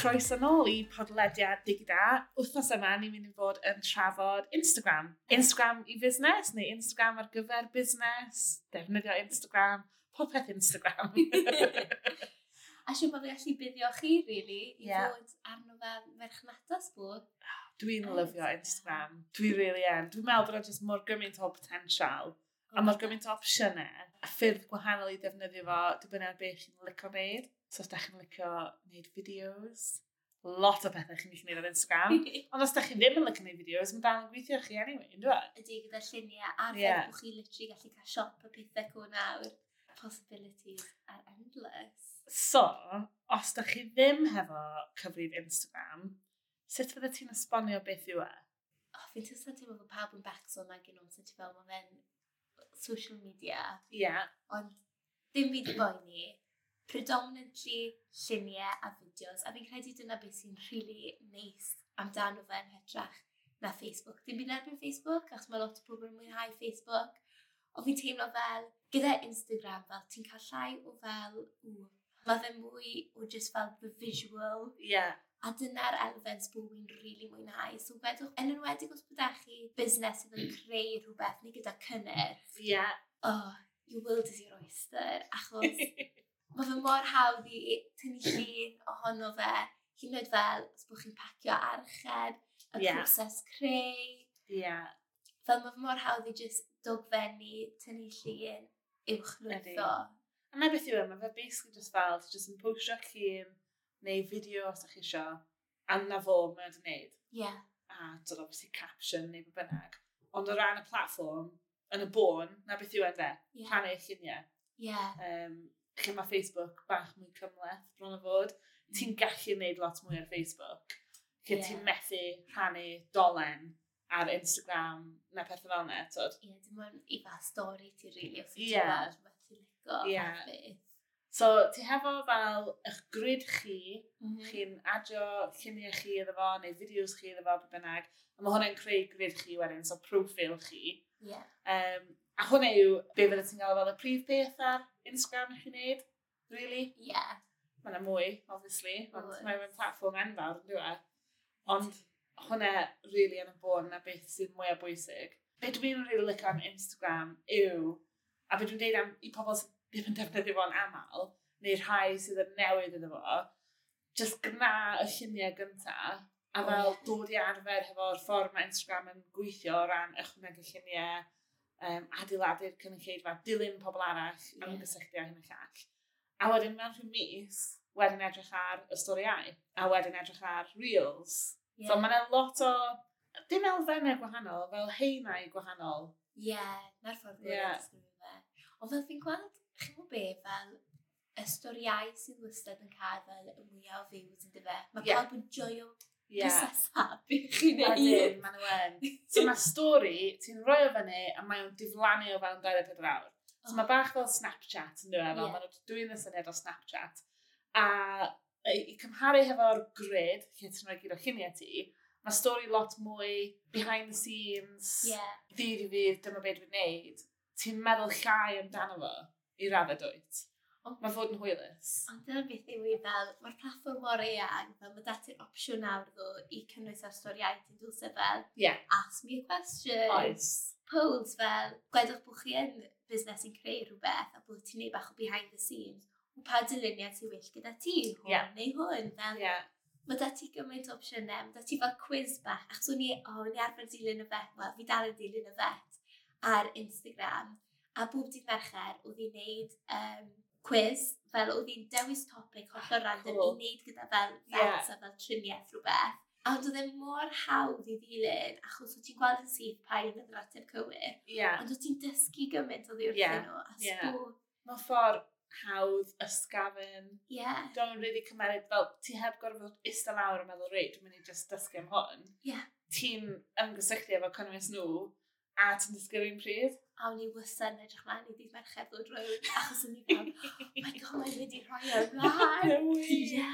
croes yn ôl i podlediad digida. Wthnos yma, ni'n mynd i fod yn trafod Instagram. Instagram i busnes neu Instagram ar gyfer busnes. Defnyddio Instagram. Popeth Instagram. a siw bod fi gallu buddio chi, really, i yeah. fod arno fe merchnadas bod. Dwi'n lyfio Instagram. Dwi really yn. Dwi'n meddwl bod o'n just mor gymaint o potensial A mae gymaint o opsiynau, e, a ffyrdd gwahanol i ddefnyddio fo, dibynnu ar beth chi'n licio wneud. So os da chi'n licio wneud fideos, lot o bethau chi'n gallu wneud ar Instagram. Ond os da chi ddim yn licio wneud fideos, mae dal yn gweithio chi anyway, yn dweud? Ydy, gyda lluniau arfer yeah. bod chi literally gallu cael siop o pethau go nawr. Possibilities are endless. So, os da chi ddim hefo cyfrif Instagram, sut fydde ti'n esbonio beth yw e? Oh, fi'n teimlo bod pawb yn becso na gyn nhw, sut i fel mae fe'n social media. Ie. Yeah. Ond ddim byd boeni. Predominantly lluniau a fideos. A fi'n credu dyna beth sy'n rili really neis amdano fe yn hytrach na Facebook. Dim byd erbyn Facebook, achos mae lot o pobl yn mwynhau Facebook. Ond fi'n teimlo fel, gyda Instagram fel, ti'n cael llai o fel, ww, mae fe mwy o just fel the visual. Yeah. A dyna'r elfen sbwn fi'n rili really mwynhau. So wedwch, yn enwedig os bydda chi busnes sydd yn mm. creu rhywbeth neu gyda cynnyrch. Yeah. Oh, you will is your oyster. Achos mae fe mor hawdd i tynnu llun ohono fe. Hyn oed fel, os bod chi'n pacio archeb, y yeah. proses creu. Yeah. Fel mae fe mor hawdd i just dogfennu, tynnu llun, uwchlwytho. A na beth yw e, mae fe basically just fel, just yn postio llun, neu fideo os ydych chi eisiau, a na fo mae wedi wneud. Ie. Yeah. A dod obviously caption neu beth bynnag. Ond o ran y platform, yn y bôn, na beth yw edrych, yeah. rhannu eich lluniau. Ie. Yeah. Um, lle mae Facebook bach mwy cymleth, bron o fod. Mm. Ti'n gallu gwneud lot mwy ar Facebook. Lle yeah. ti'n methu rhannu dolen ar Instagram na pethau fel yna, tod? Ie, yeah, dim ond i fa stori ti'n rili os ti'n yeah. gweld, ti'n ligo. Ie. Yeah. So, ti hefo fel eich grid chi, mm -hmm. chi'n adio lluniau chi iddo fo, neu fideos chi iddo fo, beth bynnag, a mae hwnna'n creu grid chi wedyn, so profil chi. Yeah. Um, a hwnna yw be fydde ti'n gael fel y prif beth ar Instagram chi'n neud, really? Yeah. Mae yna mwy, obviously, ond mae'n mynd platform enfawr, yn dwi'n e? Ond hwnna really yn y bôn na beth sydd mwyaf bwysig. Be dwi'n really lic am Instagram yw, a be dwi'n deud am i pobl sydd ddim yn defnyddio fo'n aml, neu rhai sydd yn newydd iddo fo, just gna y lluniau gyntaf, a fel dod i arfer hefo'r ffordd mae Instagram yn gweithio o ran ychwanegu lluniau, um, adeiladu'r cynulleidfa, dilyn pobl arall yeah. am gysylltu hyn y llall. A wedyn mewn rhyw mis, wedyn edrych ar y storiau, a wedyn edrych ar reels. Yeah. So mae yna lot o, dim elfennau gwahanol, fel heinau gwahanol. Ie, yeah, na'r ffordd yeah. Ond fel fi'n gweld chi'n gwybod be, fel y storiau sydd wastad yn cael fel y mwyaf o views yn dyfa. Mae yeah. pawb yn joio Yeah. Sasabu chi neu un. So mae stori, ti'n rhoi o fyny a mae o'n diflannu o fewn 24 awr. So mae bach fel Snapchat yn dweud, yeah. maen dwi'n y syniad o Snapchat. A i cymharu hefo'r grid, lle ti'n rhoi gyda lluniau ti, mae stori lot mwy behind the scenes, yeah. ddydd i ddydd, dyma beth dwi'n neud. Ti'n meddwl llai amdano fo i radda dwyt. Mae fod yn hwylus. Ond dyna beth yw i fel, mae'r platform mor eang, fel mae dati'r opsiwn nawr ddo i cynnwys ar storiaeth i dwys fel, yeah. ask me a question. Oes. Polls fel, gwedwch bod chi yn busnes sy'n creu rhywbeth a bod ti'n neud bach o behind the scenes, o pa dyluniad sy'n well gyda ti, hwn yeah. neu hwn. Fel, yeah. Mae da ti gymaint o opsiynau, mae da ti fel quiz bach, achos o'n i, o, oh, ni arfer dilyn y fet, wel, fi dal yn dilyn y fet ar Instagram A bob dydd mercher, oedd hi'n neud um, quiz, fel oedd hi'n dewis topic hollol ah, random, cool. i wneud gyda fel fets yeah. a fel triniaeth rhywbeth. A ond oedd e mor hawdd i ddilyn, achos oedd ti'n gweld yn syth pa un yn yr ateb cywir. Yeah. Ond oedd ti'n dysgu gymaint o ddiwrthyn yeah. nhw. A yeah. Mae ffordd hawdd, ysgafn. Yeah. Don't really cymeriad fel, ti heb gorfod eistedd lawr a meddwl, reit, dwi'n mynd i just dysgu am hwn. Yeah. Ti'n ymgysylltu efo cynnwys nhw, a ti'n dysgu rhywun pryd a o'n i wastad edrych mlaen i ddydd merched ddod rownd, achos o'n i fel, oh my god, mae'n wedi rhoi o'r mlaen. Ie,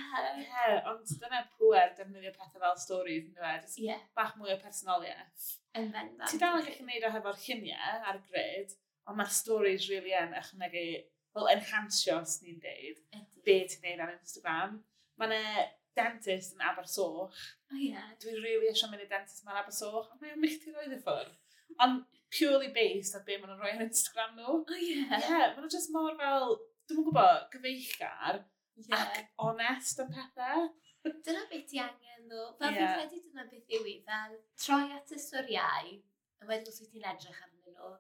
ond dyna pwer defnyddio pethau fel stories, yn dweud, yeah. bach mwy o personoliaeth. Yn bendant. Ti dal yn gallu gwneud o hefo'r lluniau ar grid, ond mae'r stories really yn ychwanegu, fel enhancio, os ni'n deud, be ti'n neud ar Instagram. Mae yna dentist yn Abersoch. O oh, ie. Yeah. Dwi'n rili really eisiau mynd i dentist mewn Abersoch, ond mae'n mynd i roed i e ffwrdd ond purely based ar be maen nhw'n rhoi ar Instagram nhw. O oh, ie. Yeah. yeah, maen nhw just mor fel, dwi'n gwybod, gyfeillgar yeah. ac onest yn pethau. dyna beth ti angen ddo. Fel yeah. fi'n credu dyna beth yw i, fel troi at y storiau, a wedyn os wyt ti'n edrych arnyn nhw,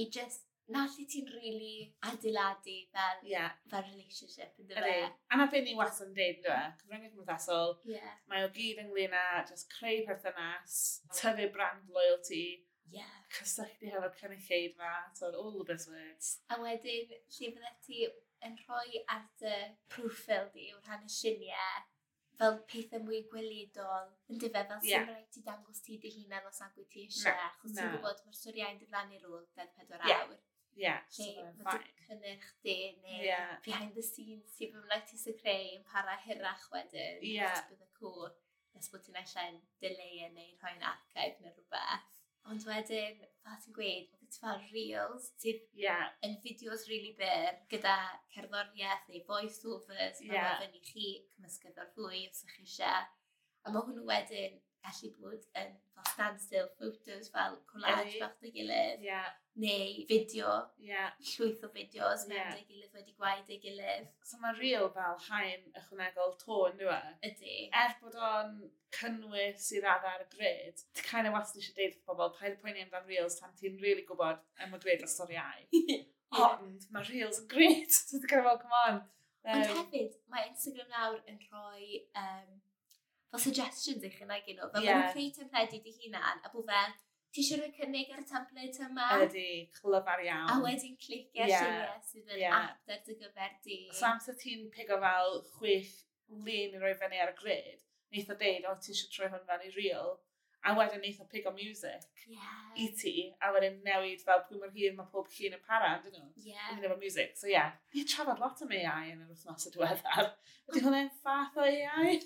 i just na lle ti'n really adeiladu fel, yeah. fel relationship yn dyfa. A na beth ni wastad yn dweud, dyfa, cyfryngau cymdeithasol, yeah. mae o gyd ynglyn â just creu perthynas, tyfu brand loyalty, Yeah. Cysylltu hefo'r hefo ma, so all the buzzwords. A wedyn, lle fydde ti yn rhoi ar dy profil di o rhan y lluniau fel pethau mwy gweledol yn dyfe, fel yeah. sy'n rhaid ti dangos ti dy hunan os agwyd ti eisiau, no, achos no. ti'n gwybod mae'r storiau'n dyflannu rôl 24 yeah. awr. Yeah, lle so mae dy cynnyrch di neu yeah. behind the scenes sy'n fy mlaen ti sy'n creu yn para hirach wedyn. Yeah. Os bydd y cwr, nes bod ti'n allan dileu neu rhoi'n archive neu rhywbeth. Ond wedyn, fel ti'n gweud, oedd ti fel reels, sydd yeah. yn fideos really byr gyda cerddoriaeth neu voice-overs, yeah. fel i chi cymysgedd o'r fwy os ydych chi eisiau. A mae hwnnw wedyn gallu bod yn fel standstill photos fel collage bach dy gilydd yeah. neu fideo, yeah. llwyth o fideos yeah. mewn dy gilydd wedi gwaed dy gilydd. So mae real fel haen ychwanegol tôn nhw e? Ydy. Er bod o'n cynnwys i radd ar y grid, ti kind of wastad eisiau deud wrth pobl, paid poeni amdan reels tan ti'n really gwybod am y grid o storiau. Ond mae reels yn grid, so ti'n kind of fel, come on. Um, Ond hefyd, mae Instagram nawr yn rhoi um, fel suggestions eich yna gyno. Fel yeah. mae'n creu templedi di hunan, a bod fel, ti eisiau rhoi cynnig ar y template yma? Ydy, clyfar iawn. A wedyn clicio yeah. lluniau sydd yn yeah. apt ar dy gyfer di. So amser ti'n pigo fel chwech lun i roi fyny ar y grid, wneith o deud, o, ti eisiau troi hwn fan i real, a wedyn neith o pig o music yeah. i ti, a wedyn newid fel pwy mor hir mae pob llun yn para, dyn nhw, yeah. yn efo music. So ie, yeah. ni'n trafod lot am AI yn yr wythnos y diweddar. Ydy hwnna'n fath o AI?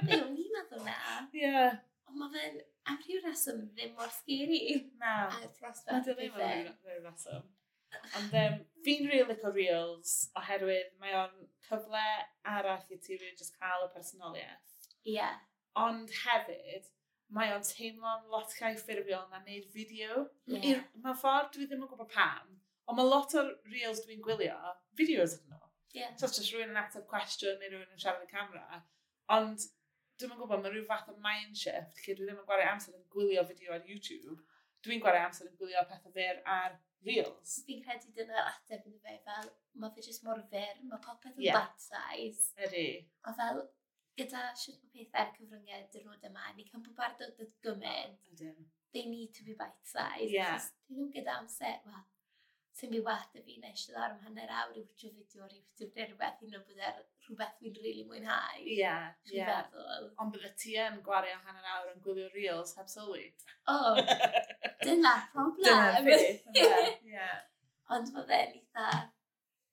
Be o'n i'n meddwl na? Ie. Yeah. Ond mae fe'n am rhyw reswm ddim mor sgeri. Na. Ar prospect. Na, ddim yn rhyw reswm. Ond um, fi'n rili really licio reels oherwydd mae o'n cyfle arall i ti rwy'n just cael y personoliaeth. Ie. Yeah. Ond hefyd, mae o'n teimlo'n lot llai ffurfiol na wneud fideo. Yeah. Mae ffordd dwi ddim yn gwybod pam, ond mae lot o'r reels dwi'n gwylio, fideos ydyn nhw. Yeah. So just rhywun yn ateb cwestiwn neu rhywun yn siarad y camera. Ond dwi'n gwybod, mae rhyw fath o mind shift, lle dwi ddim yn gwario amser yn gwylio fideo ar YouTube. Dwi'n gwario amser yn gwylio pethau fyr ar reels. Fi'n credu dyna'r ateb yn fe fel, mae fe jyst mor fyr, mae popeth yn yeah. bad size. Ydy. A fel, gyda sut mae pethau'r cyfryngau dyrnod yma, ni can bod barod o dod gymaint. They need to be bite-sized. Yeah. Dyn nhw gyda amser, wel, sy'n fi wath y fi nes i ddod am hanner awr i wytio fideo ar YouTube neu rhywbeth i'n bod e'r rhywbeth fi'n rili really mwynhau. Ie, yeah, ie. Yeah. Feddwl. Ond bydde ti yn gwario hanner awr yn gwylio reels heb sylwi. O, oh, dyna problem. Dyna'r beth, ie. Ond fe'n eitha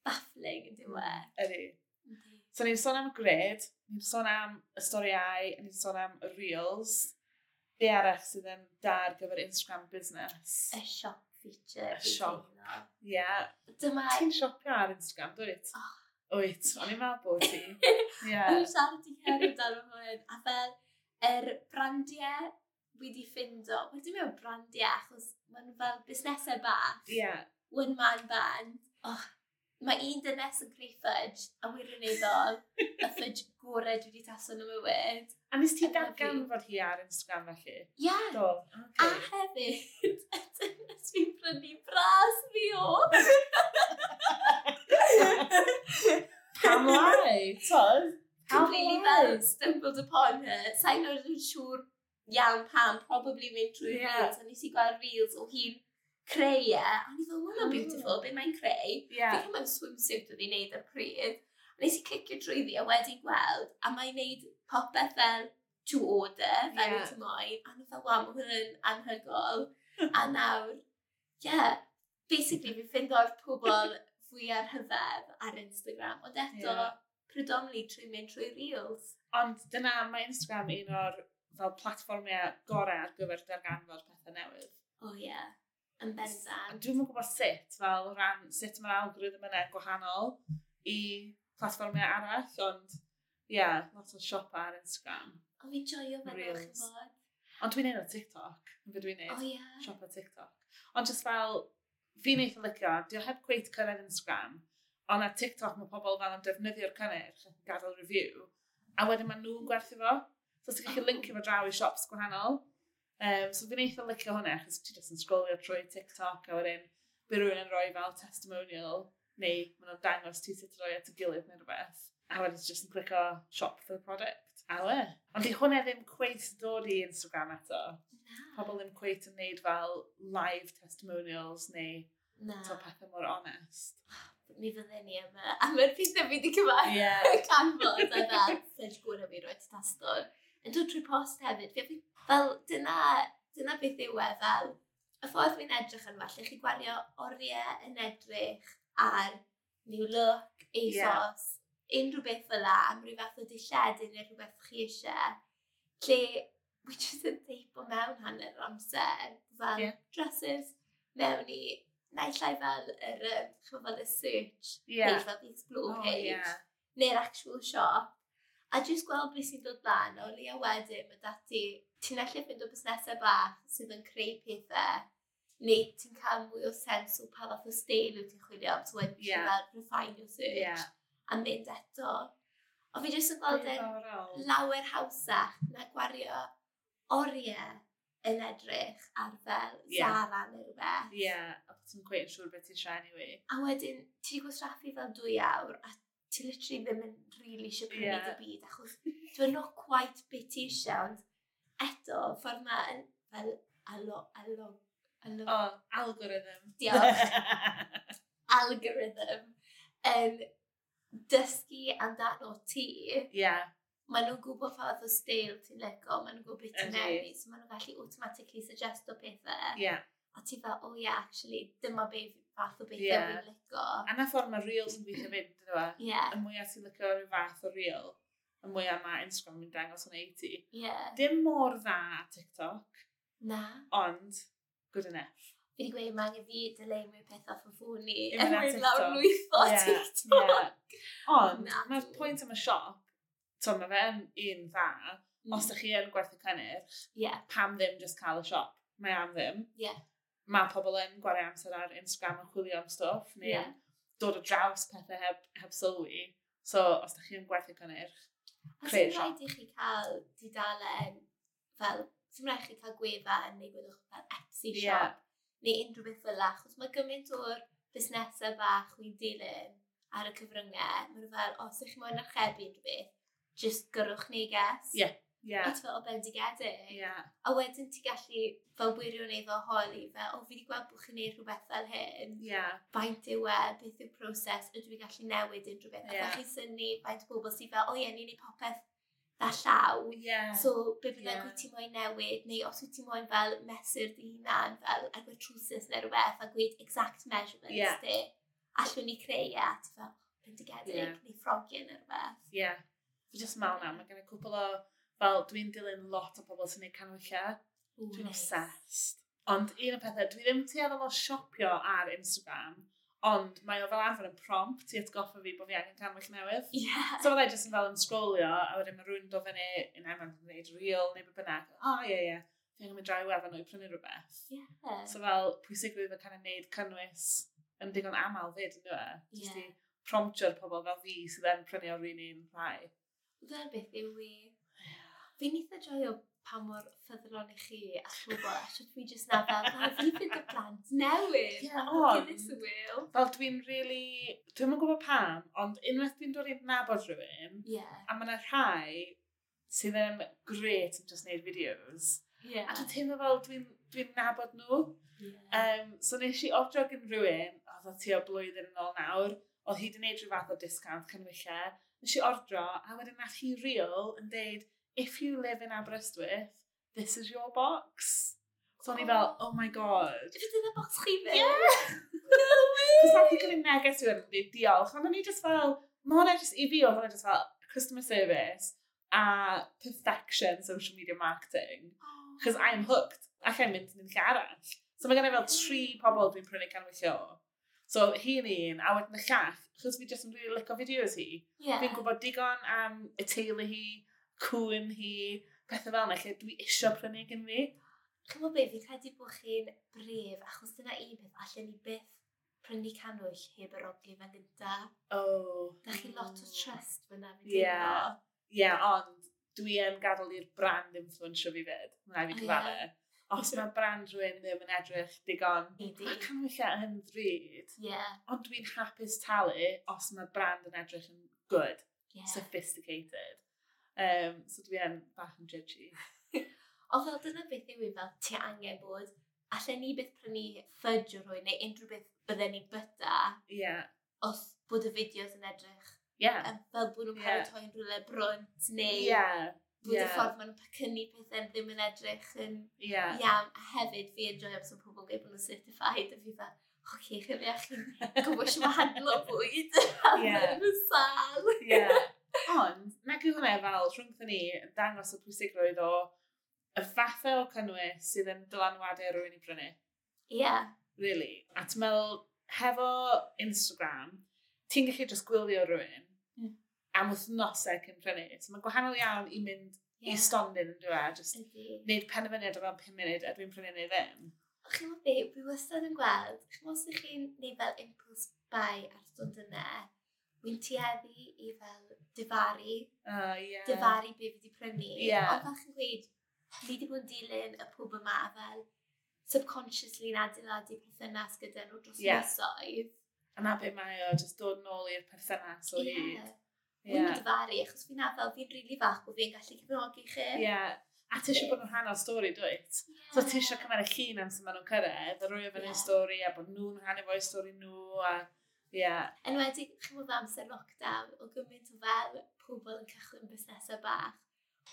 baffling yn dweud. Mm, Ydy. So ni'n sôn am gred, ni'n sôn am y storiau, ni'n sôn am y reels. Be arall sydd yn da ar gyfer Instagram business? Y shop feature. Y shop, ie. Yeah. Dyma... Ti'n siopio ar Instagram, dwyt? Oh. Wyt, o'n i'n meddwl bod ti. Ie. Dwi'n siarad i hefyd dan hwn. A fel, yr er brandiau wedi ffindo, wedi mewn brandiau achos maen fel busnesau bach. Ie. Yeah. One man band. Oh, Mae un dynes yn creu fudge, a wirioneddol, y fudge gorau dwi wedi taso yn y mywyd. A nes ti dargan fod hi ar Instagram felly? Ie. Yeah. Do. Okay. A hefyd, y dynes fi'n prynu bras fi o. Pam lai, tod? Completely fel stumbled upon her. Sa'n oedd yn siŵr iawn pam, probably mynd trwy'r yeah. reels, a nes i gweld reels o hi'n creu e. A ni fel, wow, mm. beautiful, be mae'n creu. Yeah. Fi'n cael swimsuit oedd i'n neud ar pryd. A nes i clicio drwy ddi a wedi gweld, a mae'n neud popeth fel to order, fel yeah. ti moyn. A ni fel, wow, mae hwn anhygol. a nawr, yeah, basically fi'n ffind o'r pobl fwy ar hyfedd ar Instagram, ond eto, yeah. predominantly trwy mynd trwy reels. Ond dyna mae Instagram un o'r fel platformiau gorau ar gyfer darganfod pethau newydd. O oh, ie. Yeah. Yn bensant. Dwi'n mwyn gwybod sut, fel ran, sut mae'r algorithm yna gwahanol i platfformau arall, ond ie, yeah, lot o siop ar Instagram. O, fi joio fe nhw chi'n bod. Ond dwi'n neud o TikTok, yn fyd dwi'n neud. O, oh, ie. Yeah. ar TikTok. Ond just fel, fi'n eitha licio, dwi'n heb gweith cyrraedd Instagram, ond ar TikTok mae pobl fel yn defnyddio'r cynnyrch yn gadael review, a wedyn mae nhw'n gwerthu fo. So, ti'n gallu linkio fo draw i siops gwahanol. Um, so fi'n eitha licio hwnna, achos ti jyst yn scrollio trwy TikTok a wedyn bydd rhywun yn rhoi fel testimonial neu maen nhw'n dangos ti sut roi at y gilydd neu rhywbeth. A wedyn ti jyst yn clicio shop for the product. A we. Ond di hwnna ddim cweith dod i Instagram eto. Na. Pobl ddim cweith yn neud fel live testimonials neu Na. to pethau mor onest. Oh, mi fydden ni yma. A mae'r pethau fi wedi cyfan Ie. canfod a dda. Sedge gwrdd fi roi testod yn dod trwy post hefyd. Fi, fel, dyna, dyna beth yw e, fel, y ffordd fi'n edrych yn falle, chi gwario oriau yn edrych ar new look, ASOS, yeah. unrhyw beth fel la, am rhyw fath o dillledyn neu rhywbeth chi eisiau, lle we just yn teipo mewn hanner yr amser, fel yeah. dresses mewn i naillai fel yr, um, fel y search yeah. page, fel the explore page, oh, yeah. neu'r actual shop a jyst gweld beth sy'n dod lan, O leia wedyn, mae dati, ti'n allu fynd o busnesau bach sydd yn creu pethau, neu ti'n cael mwy o sens o pa fath o stel wyt ti'n chwilio am, so wedyn yeah. fel refine your search, yeah. a mynd eto. O fi jyst yn gweld e yn lawer hawsach na gwario oriau yn edrych ar fel yeah. Zara neu rhywbeth. Ie, yeah, a ti'n gweud yn siŵr beth ti'n siarad anyway. A wedyn, ti wedi gwastraffu fel dwy awr a ti literally ddim yn really eisiau prynu yeah. dy byd, achos dwi'n not quite bit ti eisiau, ond eto, ffordd ma yn fel alo, alo, alo. O, oh, algorithm. Diolch. algorithm. Um, dysgu amdano ti. Yeah. Mae nhw'n gwybod ffordd o steil ti'n lego, mae nhw'n gwybod beth ti'n newid, so mae nhw'n gallu automatically suggest o pethau. Yeah. A ti fel, oh yeah, actually, dyma beth fath o bethau yeah. fi'n lico. A na ffordd mae reels yn gweithio fynd, dyn nhw? Yeah. Y mwyaf ti'n licio rhyw fath o reel, y mwyaf mae Instagram yn dangos yn ei ti. Yeah. Dim mor dda TikTok. Na. Ond, good enough. Fi wedi gweud, mae angen fi dyleu mwy peth off o ffôn i. Er mwyn lawr lwytho TikTok. Yeah. Ond, mae'r pwynt am y siop, to mae fe yn un dda, os mm. ydych chi yn gwerthu cynnyrch, yeah. pam ddim just cael y siop? Mae am ddim. Yeah mae pobl yn gwario amser ar Instagram yn chwilio am stwff, neu yeah. dod o draws pethau heb, heb sylwi. So, os ydych chi'n gwerthu cynnyrch, creu siop. rhaid i chi cael didalen fel, sy'n rhaid i chi cael gwefan neu gwedwch fel Etsy yeah. shop, neu unrhyw beth fel la, chos mae gymaint o'r busnesau bach wy'n dilyn ar y cyfryngau, mae'n fel, os ydych chi'n moyn archebu unrhyw beth, just gyrwch neges. Ie. Yeah Yeah. A ti fel o bendigedig. Yeah. A wedyn ti gallu fel wirio neu fel holi fel, o fi wedi gweld bod chi'n neud rhywbeth fel hyn. Yeah. Faint yw e, beth yw'r proses, ydw i gallu newid unrhyw beth. Yeah. A chi syni faint o bobl sydd fel, o ie, ni'n ei popeth dda llaw. Yeah. So, be byddai yeah. gwyt ti moyn newid, neu os wyt ti moyn fel mesur dy hunan, fel agwedd trwsus neu rhywbeth, a gweud exact measurements yeah. di, allwn ni creu e, ti fel, bendigedig, yeah. neu ffrogion neu rhywbeth. Ie. Yeah. Fi jyst mal na, mae gen i cwpl o fel dwi'n dilyn lot o bobl sy'n gwneud canwylla. Dwi'n obsessed. Ond un o pethau, dwi ddim tueddol o siopio ar Instagram, ond mae o fel arfer yn prompt i atgoffa fi bod fi angen canwyll newydd. Yeah. So fyddai jyst yn fel yn scrollio, a wedyn mae rhywun dod fyny, yn am yn gwneud real neu beth bynnag. O, oh, ie, ie. Fi angen mynd draw i wefan o'i prynu rhywbeth. Yeah. So fel pwysigrwydd yn cael ei wneud cynnwys yn digon aml fyd, yn dweud. Yeah. Just i promptio'r pobl fel fi sydd yn prynu o'r un un rhai. Dyna beth yw wir. Fi'n eitha joio pa mor ffyddlon i chi a chi'n a a fi jyst na fel, na, fi fydd y blant newydd. Yeah, ond, oh, fel dwi'n really, dwi'n yn gwybod pam, ond unwaith dwi'n dod i'n nabod rhywun, yeah. a mae yna rhai sydd yn great yn just neud videos yeah. a dwi'n teimlo fel dwi'n dwi, nabod nhw. Yeah. Um, so nes i odro yn rhywun, oedd o tua blwyddyn yn ôl nawr, oedd hi wedi'n neud rhyw fath o discount cynwysiau, nes i ordro, a wedyn nath hi real yn deud, if you live in Aberystwyth, this is your box. So o'n i fel, oh, oh my god. Ydy dyna box chi fe? Yeah! no way! Cos nath i gynnu neges i wedi, diolch. Ond o'n i just fel, ma hwnna just i fi, oedd hwnna just fel customer service a perfection social media marketing. Cos oh. I'm hooked. Ac I'm mynd yn arall. So mae gen i fel tri pobl dwi'n prynu canwyllio. wyllio. So yn un, a wedyn y llall, chos fi jyst yn really licio fideos hi. Yeah. Fi'n gwybod digon am y teulu hi, cwm hi, pethau fel yna, lle dwi eisiau prynu gen fi. Chi'n Chyfo beth, fi'n credu bod chi'n bref, achos dyna un peth, allan ni byth prynu canwyll heb yr ogli fan gynta. O. Oh. Da chi lot o trust fyna, fi yeah. teimlo. Ie, yeah, ond dwi yn gadael i'r brand influensio fi fyd. Na i fi cyfadau. Yeah. Os mae brand rhywun ddim yn edrych digon, mae canwyllau yn ddrud. Yeah. Ond dwi'n hapus talu os mae brand yn edrych yn good, yeah. sophisticated. Um, so dwi yn bach yn judgy. o fel dyna beth yw i fel ti angen bod, allan ni beth prynu ffudge o rhywun neu unrhyw beth bydden ni byta. Ie. Yeah. Os bod y fideos yn edrych. Yeah. Um, fel bod nhw'n yeah. paratoi rhywle brwnt neu... Yeah. Bod yeah. y ffordd maen nhw'n pacynnu pethau ddim yn edrych yn yeah. iawn. A hefyd fi enjoy am sy'n pobl gael bod nhw'n certified a fi fel, oce, okay, chyfriach chi'n gwybod sy'n handlo bwyd. Ie. Yn y sal. Ie. Ond, nag yw hwnna fel rhwngthyn ni yn dangos y pwysigrwydd o y fathau o cynnwys sydd yn dylanwadau rhywun i brynu. Ie. Yeah. Really. A ti'n meddwl, hefo Instagram, ti'n gallu just gwylio rhywun mm. am wythnosau cyn prynu. So mae'n gwahanol iawn i mynd yeah. i stondin yn dweud, just Ydy. neud penderfyniad o fel 5 munud a dwi'n prynu neu ddim. O chi'n meddwl be, fi wastad yn gweld, chi'n meddwl sy'ch chi'n neud fel impulse buy ar stondinau, fi'n tueddu i fel difaru, Uh, yeah. difaru be fi wedi prynu. Yeah. Ond fel chi'n gweud, fi wedi bod yn dilyn y pob yma fel subconsciously yn adeiladu perthynas gyda nhw dros yeah. misoedd. A na be mae o, just dod nôl i'r perthynas o yeah. hyd. Ie. Yeah. difaru, achos fi'n afel, fi'n rili really fach bod fi'n gallu cyfnogi chi. Ie. Yeah. A ti eisiau bod yn rhan o'r stori, dwyt? Yeah. So ti eisiau cymryd y llun am sy'n maen nhw'n cyrraedd, a rwy'n fan yeah. stori, a bod nhw'n rhan efo'i stori nhw, a Yeah. Yn wedi, chi'n bod amser lockdown, o gymaint o fel pobl yn cychwyn busnesau bach,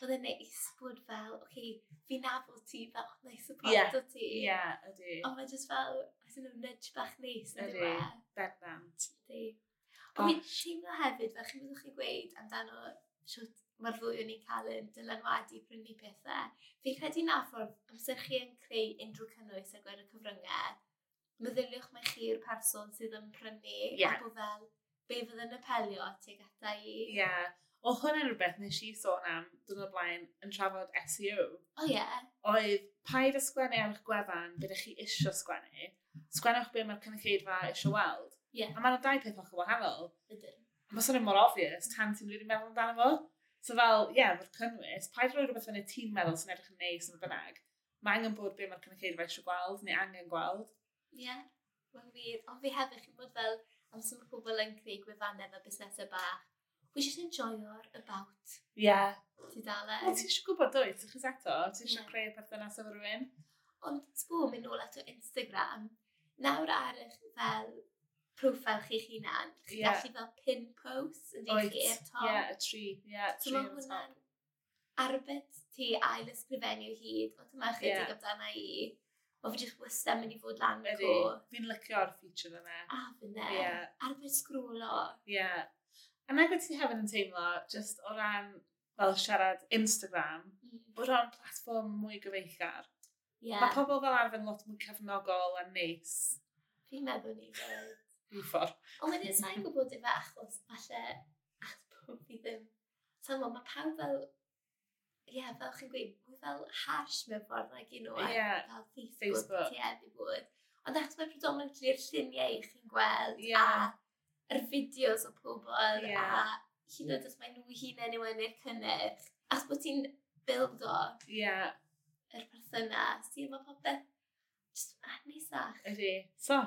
oedd e'n neis bod fel, oce, okay, fi nabod ti fel, oh, nice support yeah. o ti. Ie, yeah, ydy. Ond mae jyst fel, I don't know, nudge bach neis yn ydy. E? Bernant. Ydy. Ond fi'n teimlo hefyd, fel chi'n byddwch chi'n gweud amdano siwt mae'r ddwy o'n i'n cael yn dylanwadu prynu pethau. Fi'n credu na ffordd amser chi yn creu unrhyw cynnwys ar gyfer y cyfryngau meddyliwch mae chi'r person sydd yn prynu, yeah. a bod fel, be fydd yn apelio tuag ata i. Ie. Yeah. O hwn yn rhywbeth nes i sôn am dyn o blaen yn trafod SEO. O oh, ie. Yeah. Oedd paid ysgwennu ar eich gwefan bydde chi isio sgwennu, sgwennwch be mae'r cynulleidfa isio weld. Yeah. A mae'n dau peth o'ch wahanol. Ydyn. Mae swnio'n mor obvious tan ti'n rili meddwl amdano fo. So fel, ie, yeah, mae'r cynnwys, paid roi rhywbeth fyny ti'n meddwl sy'n edrych yn neis yn bynnag, mae angen bod be mae'r cynulleidfa eisiau gweld neu angen gweld. Ie, yeah, mae'n wir. Ond fi hefyd chi'n bod fel am sy'n mae pobl yn creu gwefannau fel busnesau bach. We just enjoy your about. Ie. Yeah. Ti dalen. Wel, ti eisiau gwybod dwi, ti'n chys eto? Ti eisiau yeah. creu perthynas efo rhywun? Ond, sbw, mynd nôl at o Instagram, nawr ar eich fel profil chi'ch hunan, chi'n yeah. gallu fel pin post yn dweud chi i'r top. Ie, yeah, y tri. Ie, Yeah, tri so, top. hwnna'n arbed ti ail ysgrifennu hyd, ond dyma chi yeah. dig amdana i. Mae fi jyst wastad mynd i fod lan y co. Fi'n licio'r feature yna. A fyna. Yeah. Ar beth sgrwlo. Ie. A na gwyd ti hefyd yn teimlo, just o ran fel siarad Instagram, mm. bod o'n platform mwy gyfeillgar. Yeah. Mae pobl fel arfer lot mwy cefnogol a neis. Fi'n meddwl ni fod. Rhyw ffordd. Ond wedyn, sa'n gwybod efo achos falle at pob fi ddim. Sa'n gwybod, mae pawb fel ie, yeah, fel chi'n gweud, mwy fel hash mewn ffordd nag un o'r yeah. fel Facebook ti hefyd bod. Ond eto mae predominantly i'r lluniau i chi'n gweld yeah. a yr fideos o pobl yeah. a hyd yn oed os mae nhw hunain yw yn eich cynnyrch. As bod ti'n bildo yeah. yr perthynas, ti'n mae popeth just anisach. Ydy. So,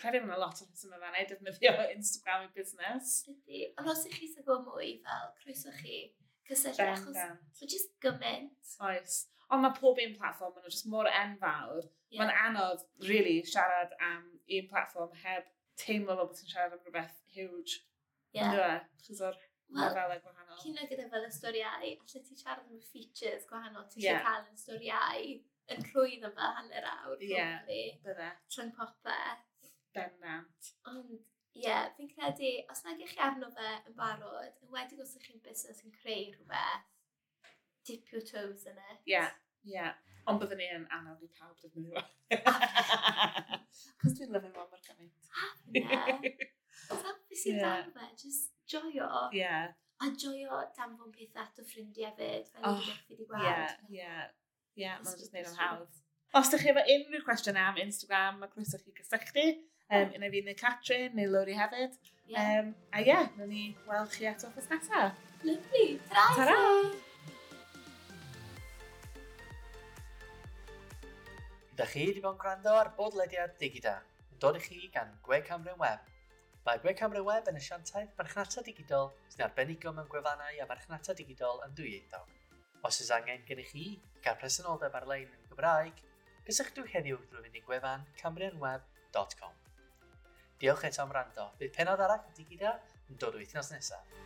credu mae'n lot o rheswm yma neu defnyddio Instagram i busnes. Ydy. Ond os ych chi sy'n gwybod mwy fel, croeso chi cysylltu, achos so just gymaint. Oes. Ond mae pob un platform, maen nhw jyst mor enfawr. Yeah. Mae'n anodd, really, siarad am un platform heb teimlo fel bod ti'n siarad am rhywbeth huge. Yeah. Ynddo e? Chos o'r well, lefelau gwahanol. Cyn o gyda fel y storiau, allai ti siarad am y features gwahanol ti yeah. cael yn storiau yn rhwydd yma hanner awr. Ie, yeah, bydde. Trwy'n popeth. Bennant. Ond Ie, yeah, fi'n credu, os nag ych chi arno fe yn barod, yn wedi os ych chi'n busnes yn creu rhywbeth, dip your toes in it. Ie, yeah, ie. Yeah. Ond byddwn ni yn anodd i pawb ddefnyddio fo. Cos dwi'n lyfio fo mor gymaint. A, ie. Sa'n beth sy'n dan fe, just joio. Ie. Yeah. A joio danfon pethau at o ffrindiau fyd, fel oh, ydych chi wedi gweld. Ie, ie. Ie, mae'n just neud o'n hawdd. Os ydych chi efo unrhyw cwestiynau am Instagram, mae croeso chi gysylltu. Um, yna fi neu Catrin neu Lori hefyd. Yeah. Um, a ie, yeah, na ni weld chi eto ffos nesaf. Lovely. Ta-ra! Ta-ra! Da chi wedi bod yn gwrando ar bodlediad digida, yn dod i chi gan Gwe Camryn Web. Mae Gwe Camryn Web yn asiantaeth marchnata digidol sy'n arbenigo mewn gwefannau a marchnata digidol yn dwyieithog. Os oes angen gennych chi gael presenoldeb ar-lein yn Gymraeg, gysylltwch heddiw drwy fynd i gwefan camrynweb.com. Diolch eto am rando. Bydd penod arall yn digida e yn dod wythnos nesaf.